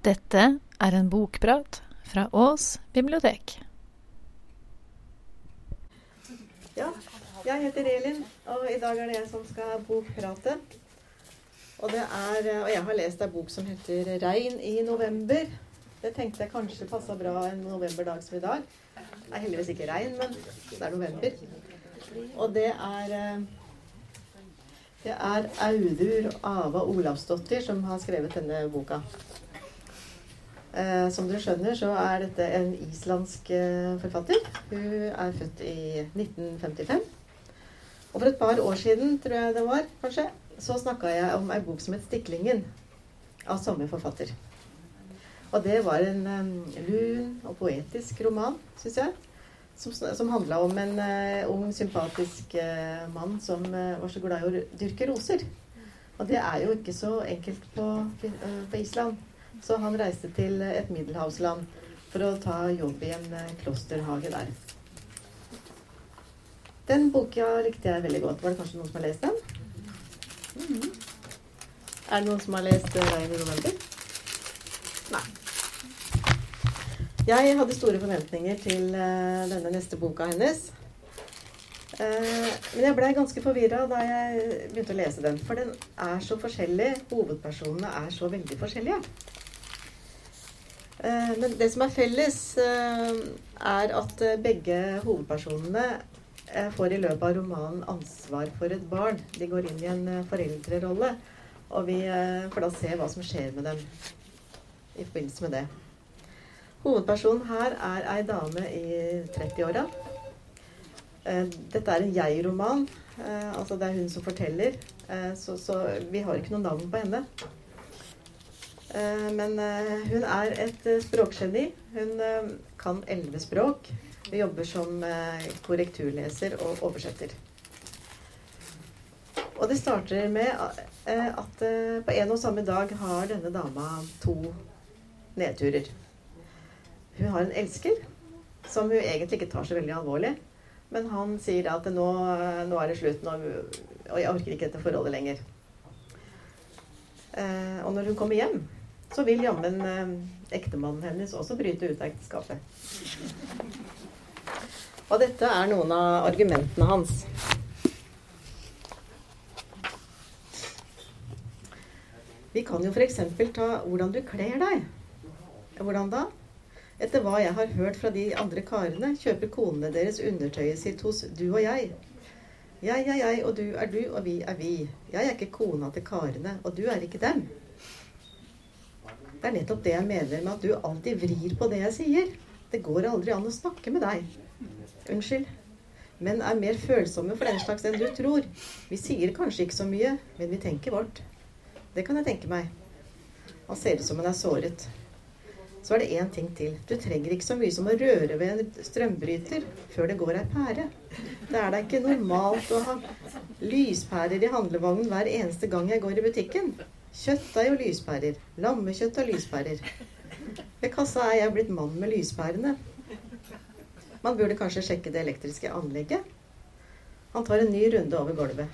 Dette er en bokprat fra Ås bibliotek. Ja, jeg heter Elin, og i dag er det jeg som skal bokprate. Og, er, og jeg har lest ei bok som heter 'Regn i november'. Det tenkte jeg kanskje passa bra en novemberdag som i dag. Det er heldigvis ikke regn, men det er november. Og det er eh, Det er Audur Ava Olavsdottir som har skrevet denne boka. Eh, som dere skjønner, så er dette en islandsk eh, forfatter. Hun er født i 1955. Og for et par år siden, tror jeg det var, kanskje, så snakka jeg om ei bok som het 'Stiklingen', av samme forfatter. Og det var en um, lun og poetisk roman, syns jeg. Som, som handla om en ung, sympatisk mann som var så glad i å dyrke roser. Og det er jo ikke så enkelt på, på Island. Så han reiste til et middelhavsland for å ta jobb i en klosterhage der. Den boka likte jeg veldig godt. Var det kanskje noen som har lest den? Mm -hmm. Er det noen som har lest 'Regn i november'? Nei. Jeg hadde store forventninger til uh, denne neste boka hennes. Men jeg blei ganske forvirra da jeg begynte å lese den. For den er så forskjellig. Hovedpersonene er så veldig forskjellige. Uh, men det som er felles, er at begge hovedpersonene får i løpet av romanen ansvar for et barn. De går inn i en foreldrerolle. Og vi får da se hva som skjer med dem i forbindelse med det. Hovedpersonen her er ei dame i 30-åra. Dette er en jeg-roman. Altså det er hun som forteller. Så, så, vi har ikke noe navn på henne. Men hun er et språkgeni. Hun kan elleve språk. Hun jobber som korrekturleser og oversetter. Og det starter med at på en og samme dag har denne dama to nedturer. Hun har en elsker som hun egentlig ikke tar så veldig alvorlig. Men han sier at nå, nå er det slutt, nå, og jeg orker ikke dette forholdet lenger. Eh, og når hun kommer hjem, så vil jammen eh, ektemannen hennes også bryte ut av ekteskapet. Og dette er noen av argumentene hans. Vi kan jo f.eks. ta hvordan du kler deg. Hvordan da? Etter hva jeg har hørt fra de andre karene, kjøper konene deres undertøyet sitt hos du og jeg. Jeg er jeg, og du er du, og vi er vi. Jeg er ikke kona til karene, og du er ikke dem. Det er nettopp det jeg mener med at du alltid vrir på det jeg sier. Det går aldri an å snakke med deg. Unnskyld. Men er mer følsomme for den slags enn du tror. Vi sier kanskje ikke så mye, men vi tenker vårt. Det kan jeg tenke meg. Han ser ut som han er såret. Så er det én ting til. Du trenger ikke så mye som å røre ved en strømbryter før det går ei pære. Det er da ikke normalt å ha lyspærer i handlevognen hver eneste gang jeg går i butikken. Kjøttdeig og lyspærer. Lammekjøtt og lyspærer. Ved kassa er jeg blitt mann med lyspærene. Man burde kanskje sjekke det elektriske anlegget. Han tar en ny runde over gulvet.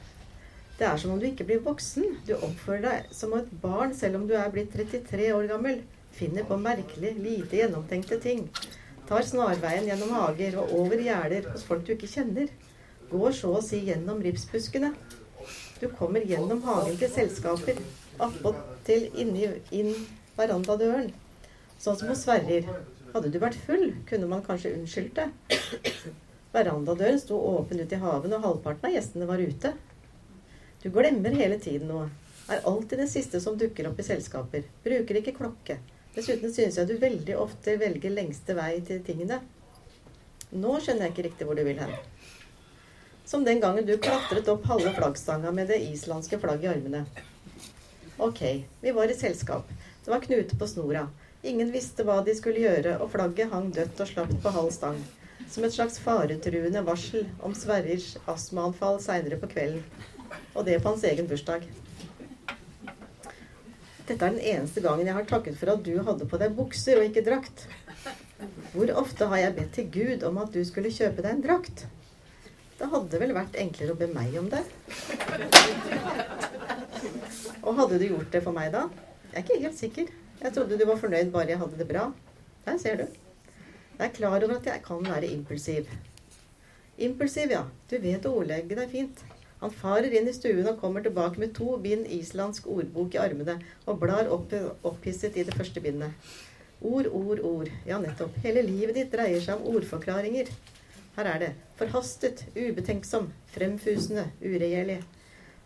Det er som om du ikke blir voksen. Du oppfører deg som et barn selv om du er blitt 33 år gammel. Finner på merkelig, lite gjennomtenkte ting. Tar snarveien gjennom hager og over gjerder hos folk du ikke kjenner. Går så å si gjennom ripsbuskene. Du kommer gjennom hagen til selskaper. Attpåtil inn verandadøren. Sånn som hos Sverrir. Hadde du vært full, kunne man kanskje unnskyldt det. Verandadøren sto åpen ut i haven, og halvparten av gjestene var ute. Du glemmer hele tiden noe. Er alltid den siste som dukker opp i selskaper. Bruker ikke klokke. Dessuten synes jeg du veldig ofte velger lengste vei til tingene. Nå skjønner jeg ikke riktig hvor du vil hen. Som den gangen du klatret opp halve flaggstanga med det islandske flagget i armene. Ok, vi var i selskap. Det var knute på snora. Ingen visste hva de skulle gjøre, og flagget hang dødt og slapt på halv stang. Som et slags faretruende varsel om Sverrirs astmaanfall seinere på kvelden. Og det på hans egen bursdag. Dette er den eneste gangen jeg har takket for at du hadde på deg bukser og ikke drakt. Hvor ofte har jeg bedt til Gud om at du skulle kjøpe deg en drakt? Det hadde vel vært enklere å be meg om det. Og hadde du gjort det for meg da? Jeg er ikke helt sikker. Jeg trodde du var fornøyd bare jeg hadde det bra. Der ser du. Jeg er klar over at jeg kan være impulsiv. Impulsiv, ja. Du vet å ordlegge deg fint. Han farer inn i stuen og kommer tilbake med to bind islandsk ordbok i armene og blar opp, opphisset i det første bindet. Ord, ord, ord. Ja, nettopp. Hele livet ditt dreier seg om ordforklaringer. Her er det. Forhastet, ubetenksom, fremfusende, uregjerlig.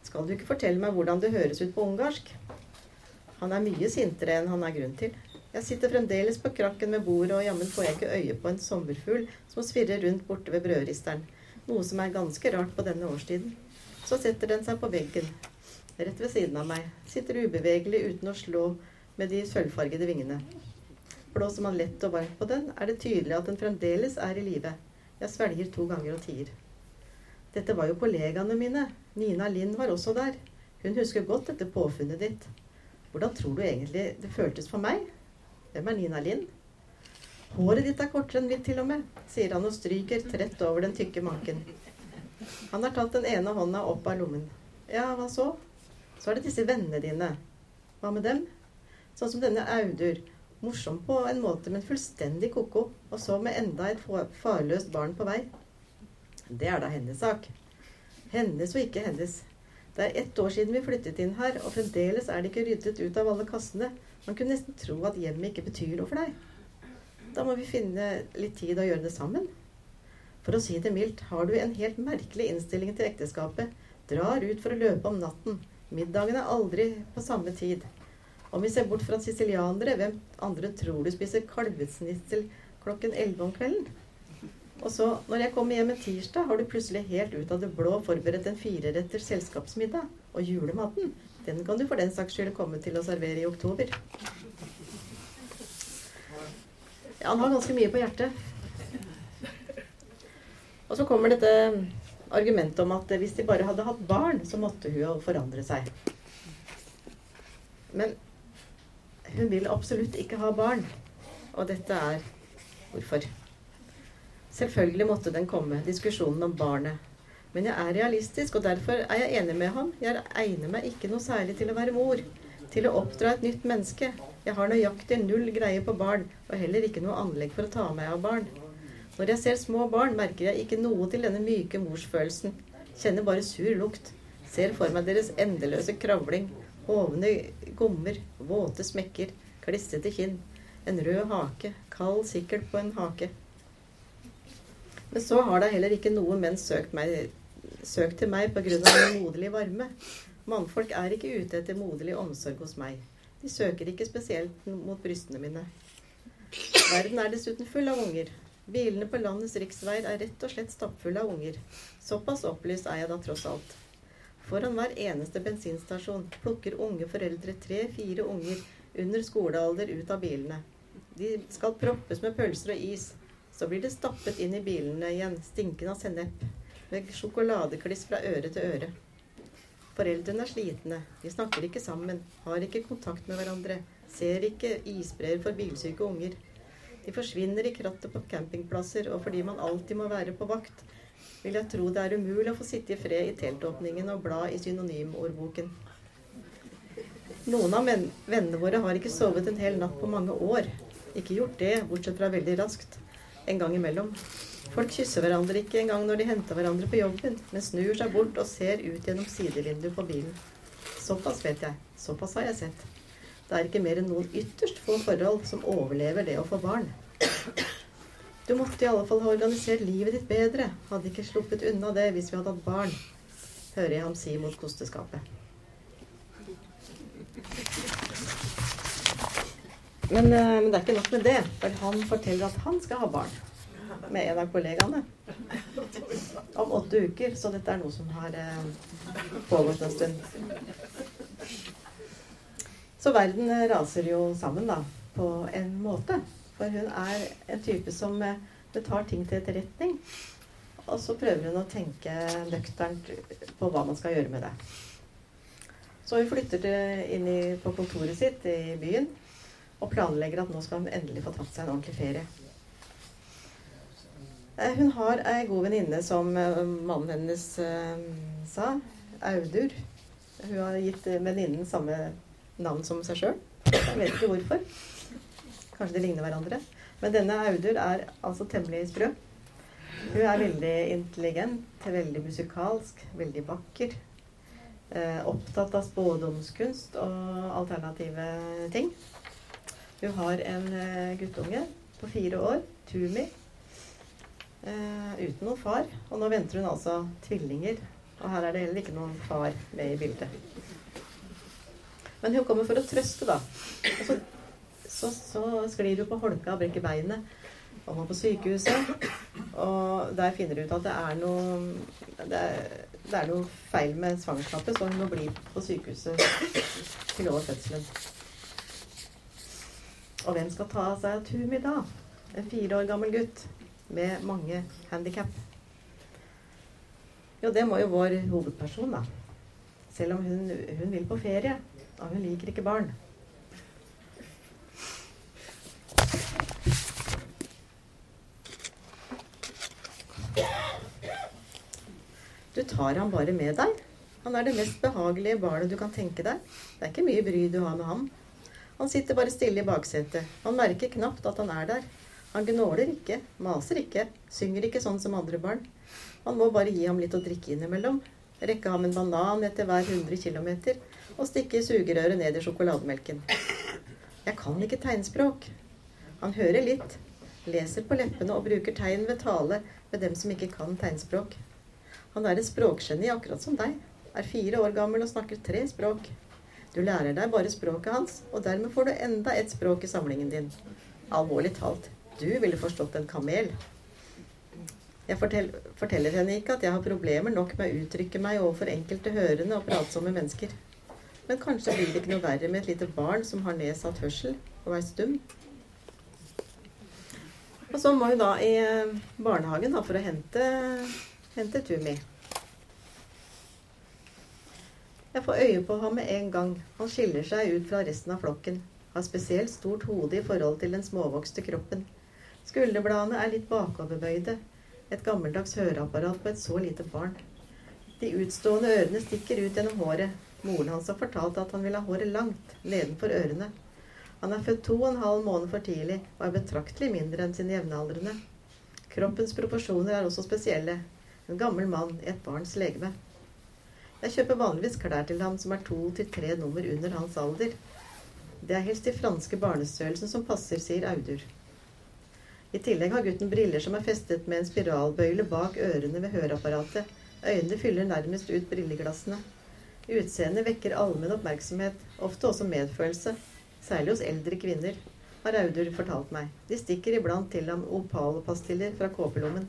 Skal du ikke fortelle meg hvordan det høres ut på ungarsk? Han er mye sintere enn han er grunn til. Jeg sitter fremdeles på krakken med bordet, og jammen får jeg ikke øye på en sommerfugl som svirrer rundt borte ved brødristeren. Noe som er ganske rart på denne årstiden. Så setter den seg på benken, rett ved siden av meg. Sitter ubevegelig uten å slå med de sølvfargede vingene. Blåser man lett og varmt på den, er det tydelig at den fremdeles er i live. Jeg svelger to ganger og tier. Dette var jo kollegaene mine. Nina Lind var også der. Hun husker godt dette påfunnet ditt. Hvordan tror du egentlig det føltes for meg? Hvem er Nina Lind? Håret ditt er kortere enn mitt til og med, sier han og stryker trett over den tykke manken. Han har tatt den ene hånda opp av lommen. Ja, hva så? Så er det disse vennene dine. Hva med dem? Sånn som denne Audur. Morsom på en måte, men fullstendig ko-ko. Og så med enda et farløst barn på vei. Det er da hennes sak. Hennes og ikke hennes. Det er ett år siden vi flyttet inn her, og fremdeles er det ikke ryddet ut av alle kassene. Man kunne nesten tro at hjemmet ikke betyr noe for deg. Da må vi finne litt tid å gjøre det sammen. For å si det mildt, har du en helt merkelig innstilling til ekteskapet. Drar ut for å løpe om natten. Middagen er aldri på samme tid. Om vi ser bort fra sicilianere, hvem andre tror du spiser kalvesnitsel klokken elleve om kvelden? Og så, når jeg kommer hjem en tirsdag, har du plutselig helt ut av det blå forberedt en fireretters selskapsmiddag. Og julematen, den kan du for den saks skyld komme til å servere i oktober. Ja, han har ganske mye på hjertet. Og så kommer dette argumentet om at hvis de bare hadde hatt barn, så måtte hun forandre seg. Men hun vil absolutt ikke ha barn. Og dette er hvorfor. Selvfølgelig måtte den komme, diskusjonen om barnet. Men jeg er realistisk, og derfor er jeg enig med ham. Jeg egner meg ikke noe særlig til å være mor. Til å oppdra et nytt menneske. Jeg har nøyaktig null greie på barn, og heller ikke noe anlegg for å ta meg av barn. Når jeg ser små barn, merker jeg ikke noe til denne myke morsfølelsen. Kjenner bare sur lukt. Ser for meg deres endeløse kravling. Hovne gommer, våte smekker, klissete kinn. En rød hake, kald sikkert på en hake. Men så har da heller ikke noen menn søkt, meg, søkt til meg pga. min moderlige varme. Mannfolk er ikke ute etter moderlig omsorg hos meg. De søker ikke spesielt mot brystene mine. Verden er dessuten full av unger. Bilene på landets riksveier er rett og slett stappfulle av unger. Såpass opplyst er jeg da tross alt. Foran hver eneste bensinstasjon plukker unge foreldre tre-fire unger under skolealder ut av bilene. De skal proppes med pølser og is. Så blir det stappet inn i bilene igjen, stinkende av sennep, med sjokoladekliss fra øre til øre. Foreldrene er slitne, de snakker ikke sammen, har ikke kontakt med hverandre, ser ikke isbreer for bilsyke unger. De forsvinner i krattet på campingplasser, og fordi man alltid må være på vakt, vil jeg tro det er umulig å få sitte i fred i teltåpningen og bla i synonymordboken. Noen av vennene våre har ikke sovet en hel natt på mange år. Ikke gjort det, bortsett fra veldig raskt en gang imellom. Folk kysser hverandre ikke engang når de henter hverandre på jobben, men snur seg bort og ser ut gjennom sidevinduet på bilen. Såpass vet jeg. Såpass har jeg sett. Det er ikke mer enn noen ytterst få forhold som overlever det å få barn. Du måtte i alle fall ha organisert livet ditt bedre. Hadde ikke sluppet unna det hvis vi hadde hatt barn, hører jeg ham si mot kosteskapet. Men, eh, men, det er ikke nok med det. For han forteller at han skal ha barn med en av kollegaene. Om åtte uker. Så dette er noe som har eh, pågått en stund. Så verden eh, raser jo sammen, da. På en måte. For hun er en type som det tar ting til etterretning. Og så prøver hun å tenke nøkternt på hva man skal gjøre med det. Så hun flytter inn på kontoret sitt i byen og planlegger at nå skal hun endelig få tatt seg en ordentlig ferie. Eh, hun har ei god venninne som eh, mannen hennes uh, sa. Audur. Hun har gitt venninnen samme navn som seg sjøl. Vet ikke hvorfor. Kanskje de ligner hverandre. Men denne Audur er altså temmelig sprø. Hun er veldig intelligent, veldig musikalsk, veldig vakker. Eh, opptatt av spådomskunst og alternative ting. Hun har en eh, guttunge på fire år, Tumi, eh, uten noen far. Og nå venter hun altså tvillinger. Og her er det heller ikke noen far med i bildet. Men hun kommer for å trøste, da. Og så så, så sklir hun på holka og brekker beinet. Og må på sykehuset. Og der finner hun ut at det er noe det er, det er noe feil med svangerskapet, så hun må bli på sykehuset til over fødselen. Og hvem skal ta seg av Tumi da? En fire år gammel gutt med mange handikap. Jo, det må jo vår hovedperson, da. Selv om hun, hun vil på ferie. Og hun liker ikke barn. Du tar ham bare med deg. Han er det mest behagelige barnet du kan tenke deg. Det er ikke mye bry du har med ham. Han sitter bare stille i baksetet. Han merker knapt at han er der. Han gnåler ikke, maser ikke, synger ikke sånn som andre barn. Man må bare gi ham litt å drikke innimellom. Rekke ham en banan etter hver 100 km og stikke sugerøret ned i sjokolademelken. Jeg kan ikke tegnspråk. Han hører litt, leser på leppene og bruker tegn ved tale med dem som ikke kan tegnspråk. Han er et språkgeni akkurat som deg. Er fire år gammel og snakker tre språk. Du lærer deg bare språket hans, og dermed får du enda et språk i samlingen din. Alvorlig talt, du ville forstått en kamel. Jeg fortell, forteller henne ikke at jeg har problemer nok med å uttrykke meg overfor enkelte hørende og pratsomme mennesker. Men kanskje blir det ikke noe verre med et lite barn som har nedsatt hørsel og er stum. Og så må hun da i eh, barnehagen da, for å hente hente Tumi. Jeg får øye på ham med en gang. Han skiller seg ut fra resten av flokken. Har spesielt stort hode i forhold til den småvokste kroppen. Skulderbladene er litt bakoverbøyde. Et gammeldags høreapparat på et så lite barn. De utstående ørene stikker ut gjennom håret. Moren hans har fortalt at han vil ha håret langt, nedenfor ørene. Han er født to og en halv måned for tidlig og er betraktelig mindre enn sine jevnaldrende. Kroppens proporsjoner er også spesielle. En gammel mann i et barns legeme. Jeg kjøper vanligvis klær til ham som er to til tre nummer under hans alder. Det er helst de franske barnestørrelsen som passer, sier Audur. I tillegg har gutten briller som er festet med en spiralbøyle bak ørene ved høreapparatet. Øynene fyller nærmest ut brilleglassene. Utseendet vekker allmenn oppmerksomhet, ofte også medfølelse. Særlig hos eldre kvinner, har Audur fortalt meg. De stikker iblant til ham opalpastiller fra kåpelommen.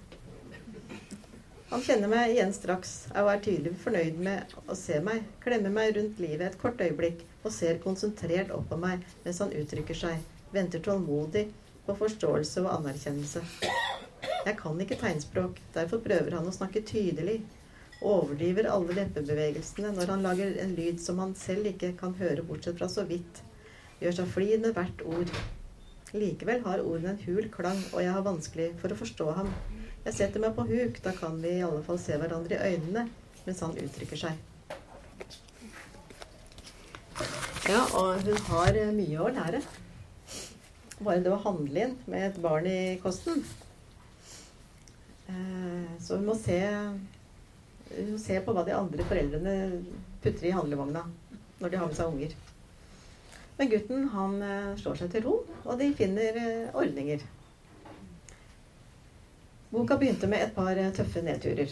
Han kjenner meg igjen straks og er tydelig fornøyd med å se meg, klemmer meg rundt livet et kort øyeblikk og ser konsentrert opp på meg mens han uttrykker seg, venter tålmodig på forståelse og anerkjennelse. Jeg kan ikke tegnspråk, derfor prøver han å snakke tydelig. Overdriver alle leppebevegelsene når han lager en lyd som han selv ikke kan høre bortsett fra så vidt. Gjør seg flid med hvert ord. Likevel har ordene en hul klang, og jeg har vanskelig for å forstå ham. Jeg setter meg på huk. Da kan vi i alle fall se hverandre i øynene mens han uttrykker seg. Ja, og hun har eh, mye å lære. Bare det å handle inn med et barn i kosten. Eh, så hun må se, hun må se på hva de andre foreldrene putter i handlevogna når de har med seg unger. Men gutten han eh, slår seg til ro, og de finner ordninger. Boka begynte med et par eh, tøffe nedturer.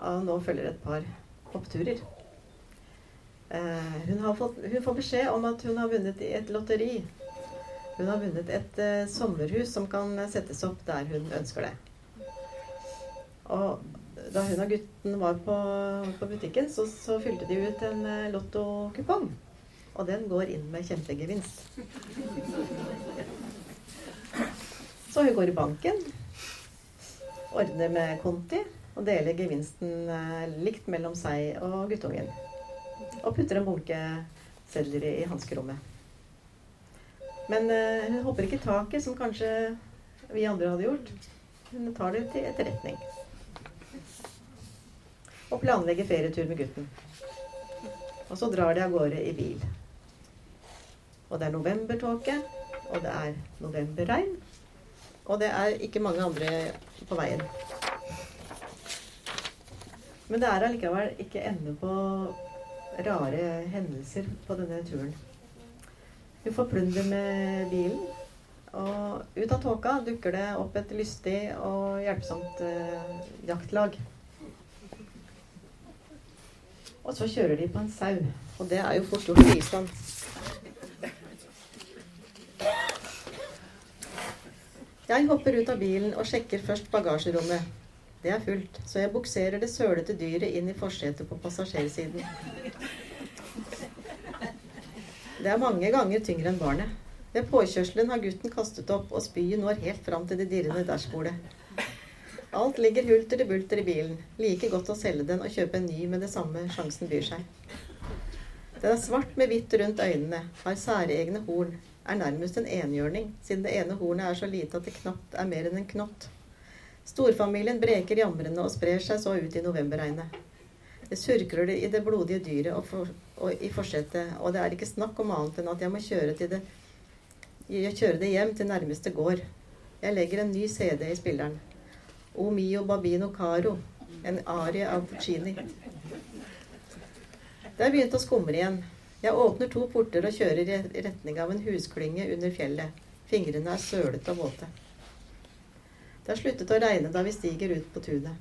Og nå følger et par oppturer. Eh, hun, fått, hun, får beskjed om at hun har vunnet i et lotteri. Hun har vunnet et uh, sommerhus som kan settes opp der hun ønsker det. Og da hun og gutten var på, på butikken, så, så, fylte de ut en lottokupong. Og den går inn med kjempegevinst. Så hun går i banken, ordner med konti og deler gevinsten eh, likt mellom seg og guttungen. Og putter en bunke sedler i hanskerommet. Men uh, hun hopper ikke taket, som kanskje vi andre hadde gjort. Hun tar det til etterretning. Og planlegger ferietur med gutten. Og så drar de av gårde i bil. Og det er novembertåke. Og det er novemberregn. Og det er ikke mange andre på veien. Men det er allikevel ikke ende på rare hendelser på denne turen. Hun får plunder med bilen, og ut av tåka dukker det opp et lystig og hjelpsomt eh, jaktlag. Og så kjører de på en sau, og det er jo fort gjort i Jeg hopper ut av bilen og sjekker først bagasjerommet. Det er fullt, så jeg bukserer det sølete dyret inn i forsetet på passasjersiden. Det er mange ganger tyngre enn barnet. Ved påkjørselen har gutten kastet opp, og spyet når helt fram til det dirrende dashbordet. Alt ligger hulter til bulter i bilen. Like godt å selge den og kjøpe en ny med det samme sjansen byr seg. Den er svart med hvitt rundt øynene, har særegne horn, er nærmest en enhjørning, siden det ene hornet er så lite at det knapt er mer enn en knott. Storfamilien breker jamrende og sprer seg så ut i novemberregnet. Det surkler i det blodige dyret og, for, og i forsetet, og det er ikke snakk om annet enn at jeg må kjøre, det, kjøre det hjem til nærmeste gård. Jeg legger en ny CD i spilleren. O mio babino caro, en arie av Puccini. Det er begynt å skumre igjen. Jeg åpner to porter og kjører i retning av en husklynge under fjellet. Fingrene er sølete og våte. Det har sluttet å regne da vi stiger ut på tunet.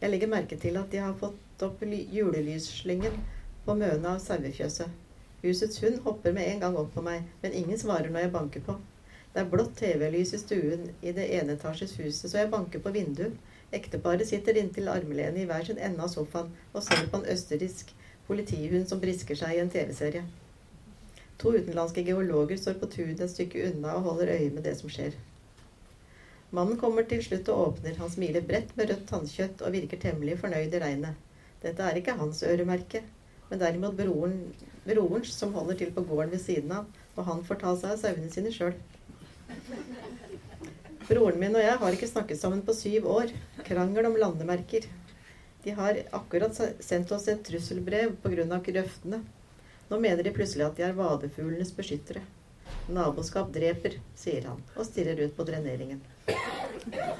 Jeg legger merke til at de har fått opp julelysslyngen på møna av sauefjøset. Husets hund hopper med en gang opp på meg, men ingen svarer når jeg banker på. Det er blått TV-lys i stuen i det eneetasjes huset, så jeg banker på vinduet. Ekteparet sitter inntil armlenet i hver sin ende av sofaen og ser på en østerriksk politihund som brisker seg i en TV-serie. To utenlandske geologer står på tunet et stykke unna og holder øye med det som skjer. Mannen kommer til slutt og åpner. Han smiler bredt med rødt tannkjøtt og virker temmelig fornøyd i regnet. Dette er ikke hans øremerke, men derimot broren, brorens som holder til på gården ved siden av, og han får ta seg av sauene sine sjøl. Broren min og jeg har ikke snakket sammen på syv år. Krangel om landemerker. De har akkurat sendt oss et trusselbrev pga. grøftene. Nå mener de plutselig at de er vadefuglenes beskyttere. Naboskap dreper, sier han, og stirrer ut på dreneringen. Ja,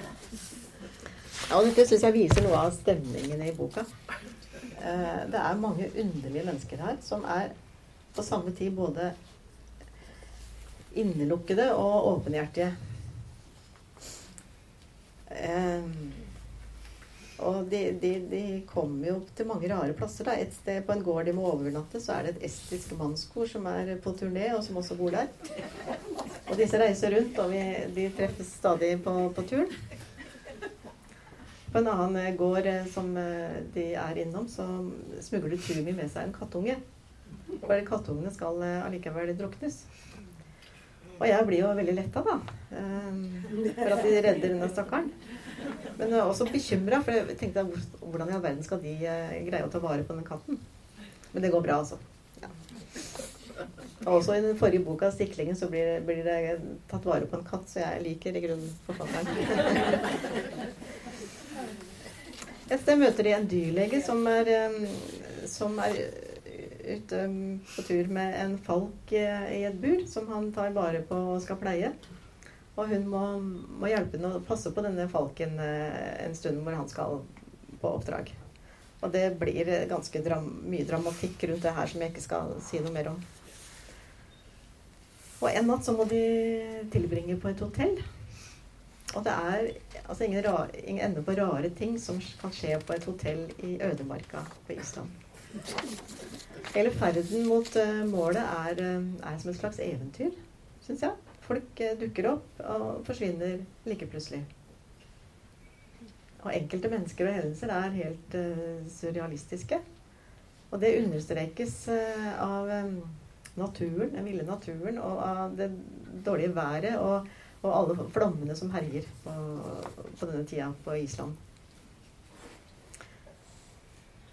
og Dette syns jeg viser noe av stemningen i boka. Eh, det er mange underlige mennesker her som er på samme tid både innelukkede og åpenhjertige. Og de, de, de, kommer jo til mange rare plasser. Da. Et sted på en gård de må overnatte, så er det et estisk mannskor som er på turné, og som også bor der. Og disse reiser rundt, og vi, de treffes stadig på, på turen. På en annen eh, gård eh, som eh, de er innom, så smugler Tumi med seg en kattunge. Bare kattungene skal allikevel druknes. Og jeg blir jo veldig letta, da. For at de redder denne stakkaren. Men jeg er også bekymra, for jeg tenkte hvordan i all verden skal de eh, greie å ta vare på den katten? Men det går bra, altså. Ja. Også i den forrige boka, 'Stiklingen', så blir, blir, det tatt vare på en katt, så jeg liker i grunnen forfatteren. Et sted møter de en dyrlege som er, eh, som er ute på tur med en falk eh, i et bur, som han tar vare på og skal pleie. Og hun må, må hjelpe henne å passe på denne falken eh, en stund hvor han skal på oppdrag. Og det blir ganske dram mye dramatikk rundt det her som jeg ikke skal si noe mer om. Og en natt så må de tilbringe på et hotell. Og det er altså ingen, rar, ingen ende på rare ting som kan skje på et hotell i ødemarka på Island. Hele ferden mot uh, målet er, uh, er, som et slags eventyr, syns jeg. Folk eh, dukker opp og forsvinner like plutselig. Og enkelte mennesker og hendelser er helt uh, surrealistiske. Og det understrekes uh, av um, naturen, den ville naturen, og av det dårlige været og, og alle flommene som herjer på, på, denne tida på Island.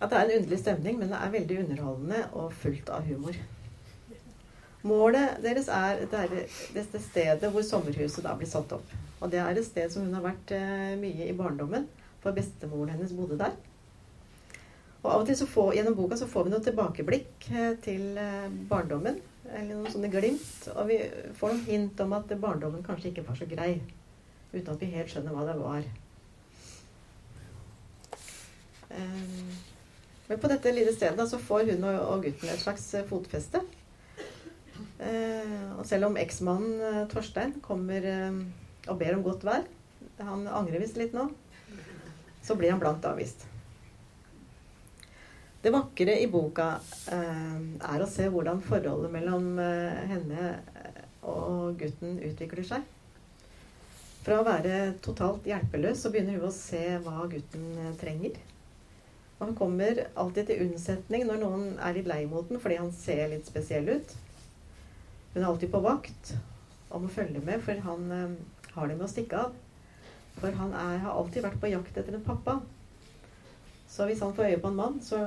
At det er en underlig stemning, men det er veldig underholdende og fullt av humor. Målet deres er dette stedet hvor sommerhuset da blir satt opp. Og det er et sted som hun har vært eh, mye i barndommen, for bestemoren hennes bodde der. Og av og til så får, gjennom boka så får vi noe tilbakeblikk eh, til eh, barndommen. Eller noen sånne glimt. Og vi får noen hint om at barndommen kanskje ikke var så grei. Uten at vi helt skjønner hva det var. Men på dette lille stedet så får hun og, gutten et slags fotfeste. Uh, og selv om eksmannen uh, Torstein kommer uh, og ber om godt vær, han angrer visst litt nå, så blir han blankt avvist. Det vakre i boka er å se hvordan forholdet mellom henne og gutten utvikler seg. Fra å være totalt hjelpeløs så begynner hun å se hva gutten trenger. Og han kommer alltid til unnsetning når noen er litt lei mot den fordi han ser litt spesiell ut. Hun er alltid på vakt og må følge med, for han eh, har det med å stikke av. For han er, har alltid vært på jakt etter en pappa. Så hvis han får øye på en mann, så,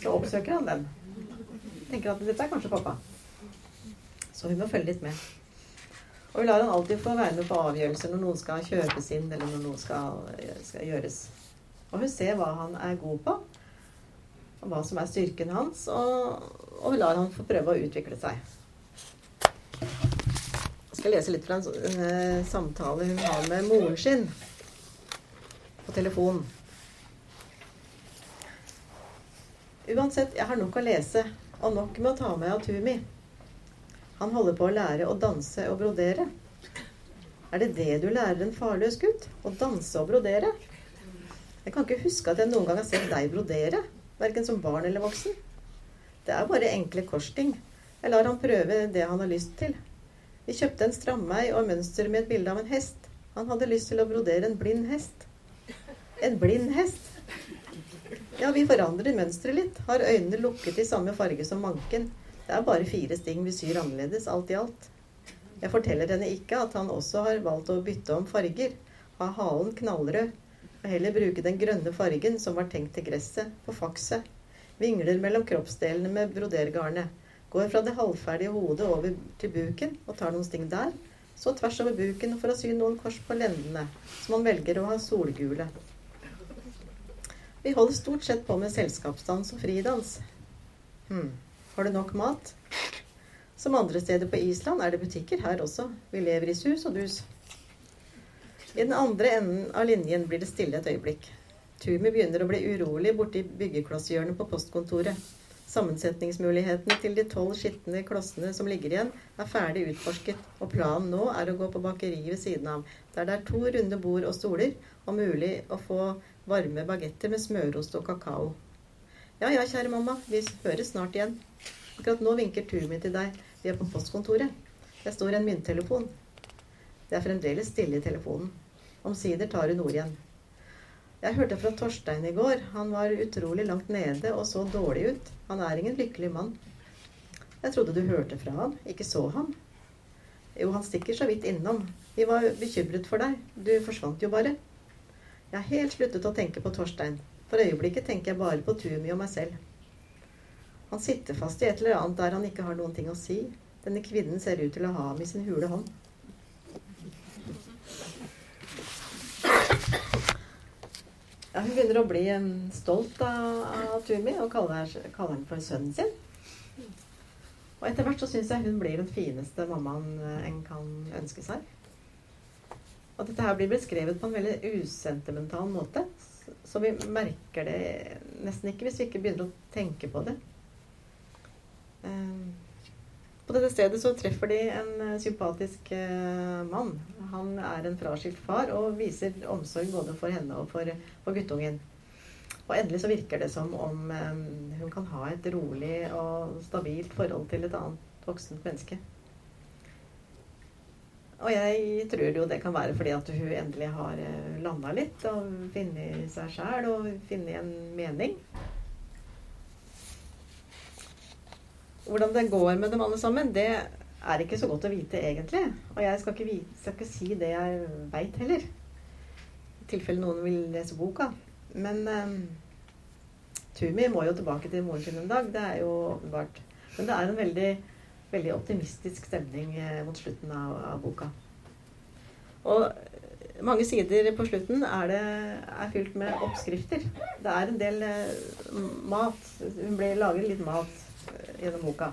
så oppsøker han den. Tenker at dette er kanskje pappa. Så hun må følge litt med. Og vi lar han alltid få være med på avgjørelser når noen skal kjøpes inn, eller når noe skal, skal gjøres. Og hun ser hva han er god på, og hva som er styrken hans, og, og lar han få prøve å utvikle seg. Jeg skal lese litt fra en, eh, samtale hun har med moren sin på telefon. Uansett, jeg har nok å lese, og nok med å ta med av Tumi. Han holder på å lære å danse og brodere. Er det det du lærer en farløs gutt? Å danse og brodere? Jeg kan ikke huske at jeg noen gang har sett deg brodere. Verken som barn eller voksen. Det er bare enkle korsting. Jeg lar han prøve det han har lyst til. Vi kjøpte en strammei og mønster med et bilde av en hest. Han hadde lyst til å brodere en blind hest. En blind hest? Ja, vi forandrer mønsteret litt. Har øynene lukket i samme farge som manken. Det er bare fire sting vi syr annerledes, alt i alt. Jeg forteller henne ikke at han også har valgt å bytte om farger. Ha halen knallrød og heller bruke den grønne fargen som var tenkt til gresset, på fakset. Vingler mellom kroppsdelene med brodergarnet. Går fra det halvferdige hodet over til buken og tar noen sting der. Så tvers over buken for å sy noen kors på lendene, som man velger å ha solgule. Vi holder stort sett på med selskapsdans og fridans. Hm. Har du nok mat? Som andre steder på Island er det butikker her også. Vi lever i sus og dus. I den andre enden av linjen blir det stille et øyeblikk. Tumi begynner å bli urolig borti byggeklasshjørnet på postkontoret. Sammensetningsmulighetene til de tolv skitne klossene som ligger igjen, er ferdig utforsket, og planen nå er å gå på bakeriet ved siden av, der det er to runde bord og stoler, og mulig å få varme bagetter med smørost og kakao. Ja ja, kjære mamma, vi høres snart igjen. Akkurat nå vinker turen min til deg. Vi er på postkontoret. Det står en mynttelefon. Det er fremdeles stille i telefonen. Omsider tar hun ordet igjen. Jeg hørte fra Torstein i går. Han var utrolig langt nede og så dårlig ut. Han er ingen lykkelig mann. Jeg trodde du hørte fra han, ikke så han. Jo, han stikker så vidt innom. Vi var bekymret for deg. Du forsvant jo bare. Jeg har helt sluttet å tenke på Torstein. For øyeblikket tenker jeg bare på Tumi og meg selv. Han sitter fast i et eller annet der han ikke har noen ting å si. Denne kvinnen ser ut til å ha ham i sin hule hånd. Ja, hun begynner å bli stolt av, av Tumi og kaller, kaller henne for sønnen sin. Og etter hvert så syns jeg hun blir den fineste mammaen eh, en kan ønske seg. Og dette her blir beskrevet på en veldig usentimental måte. Så vi merker det nesten ikke hvis vi ikke begynner å tenke på det. Um, på dette stedet så treffer de en eh, sympatisk eh, mann. Han er en fraskilt far og viser omsorg både for henne og for, for guttungen. Og endelig så virker det som om um, hun kan ha et rolig og stabilt forhold til et annet voksent menneske. Og jeg tror jo det kan være fordi at hun endelig har landa litt og funnet seg sjæl og funnet en mening. Hvordan det går med dem alle sammen, det er ikke så godt å vite egentlig. Og jeg skal ikke, vite, skal ikke si det jeg veit heller. I tilfelle noen vil lese boka. Men um, Tumi må jo tilbake til moren sin en dag. Det er jo åpenbart. Men det er en veldig, veldig optimistisk stemning eh, mot slutten av, av, boka. Og mange sider på slutten er, det, er fylt med oppskrifter. Det er en del mat. Hun blir, lager litt mat gjennom boka.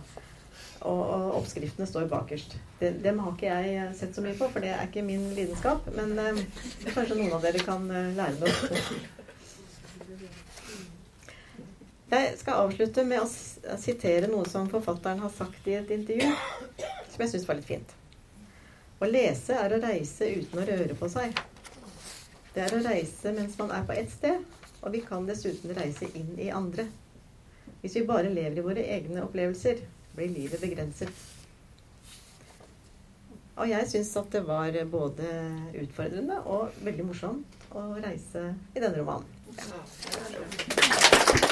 Og, og oppskriftene står bakerst. Det, dem har ikke jeg sett så mye på, for det er ikke min lidenskap. Men eh, kanskje noen av dere kan eh, lære noe. Jeg skal avslutte med å sitere noe som forfatteren har sagt i et intervju, som jeg syns var litt fint. Å lese er å reise uten å røre på seg. Det er å reise mens man er på ett sted, og vi kan dessuten reise inn i andre. Hvis vi bare lever i våre egne opplevelser, blir livet begrenset. Og jeg syns at det var både utfordrende og veldig morsomt å reise i denne romanen. Ja.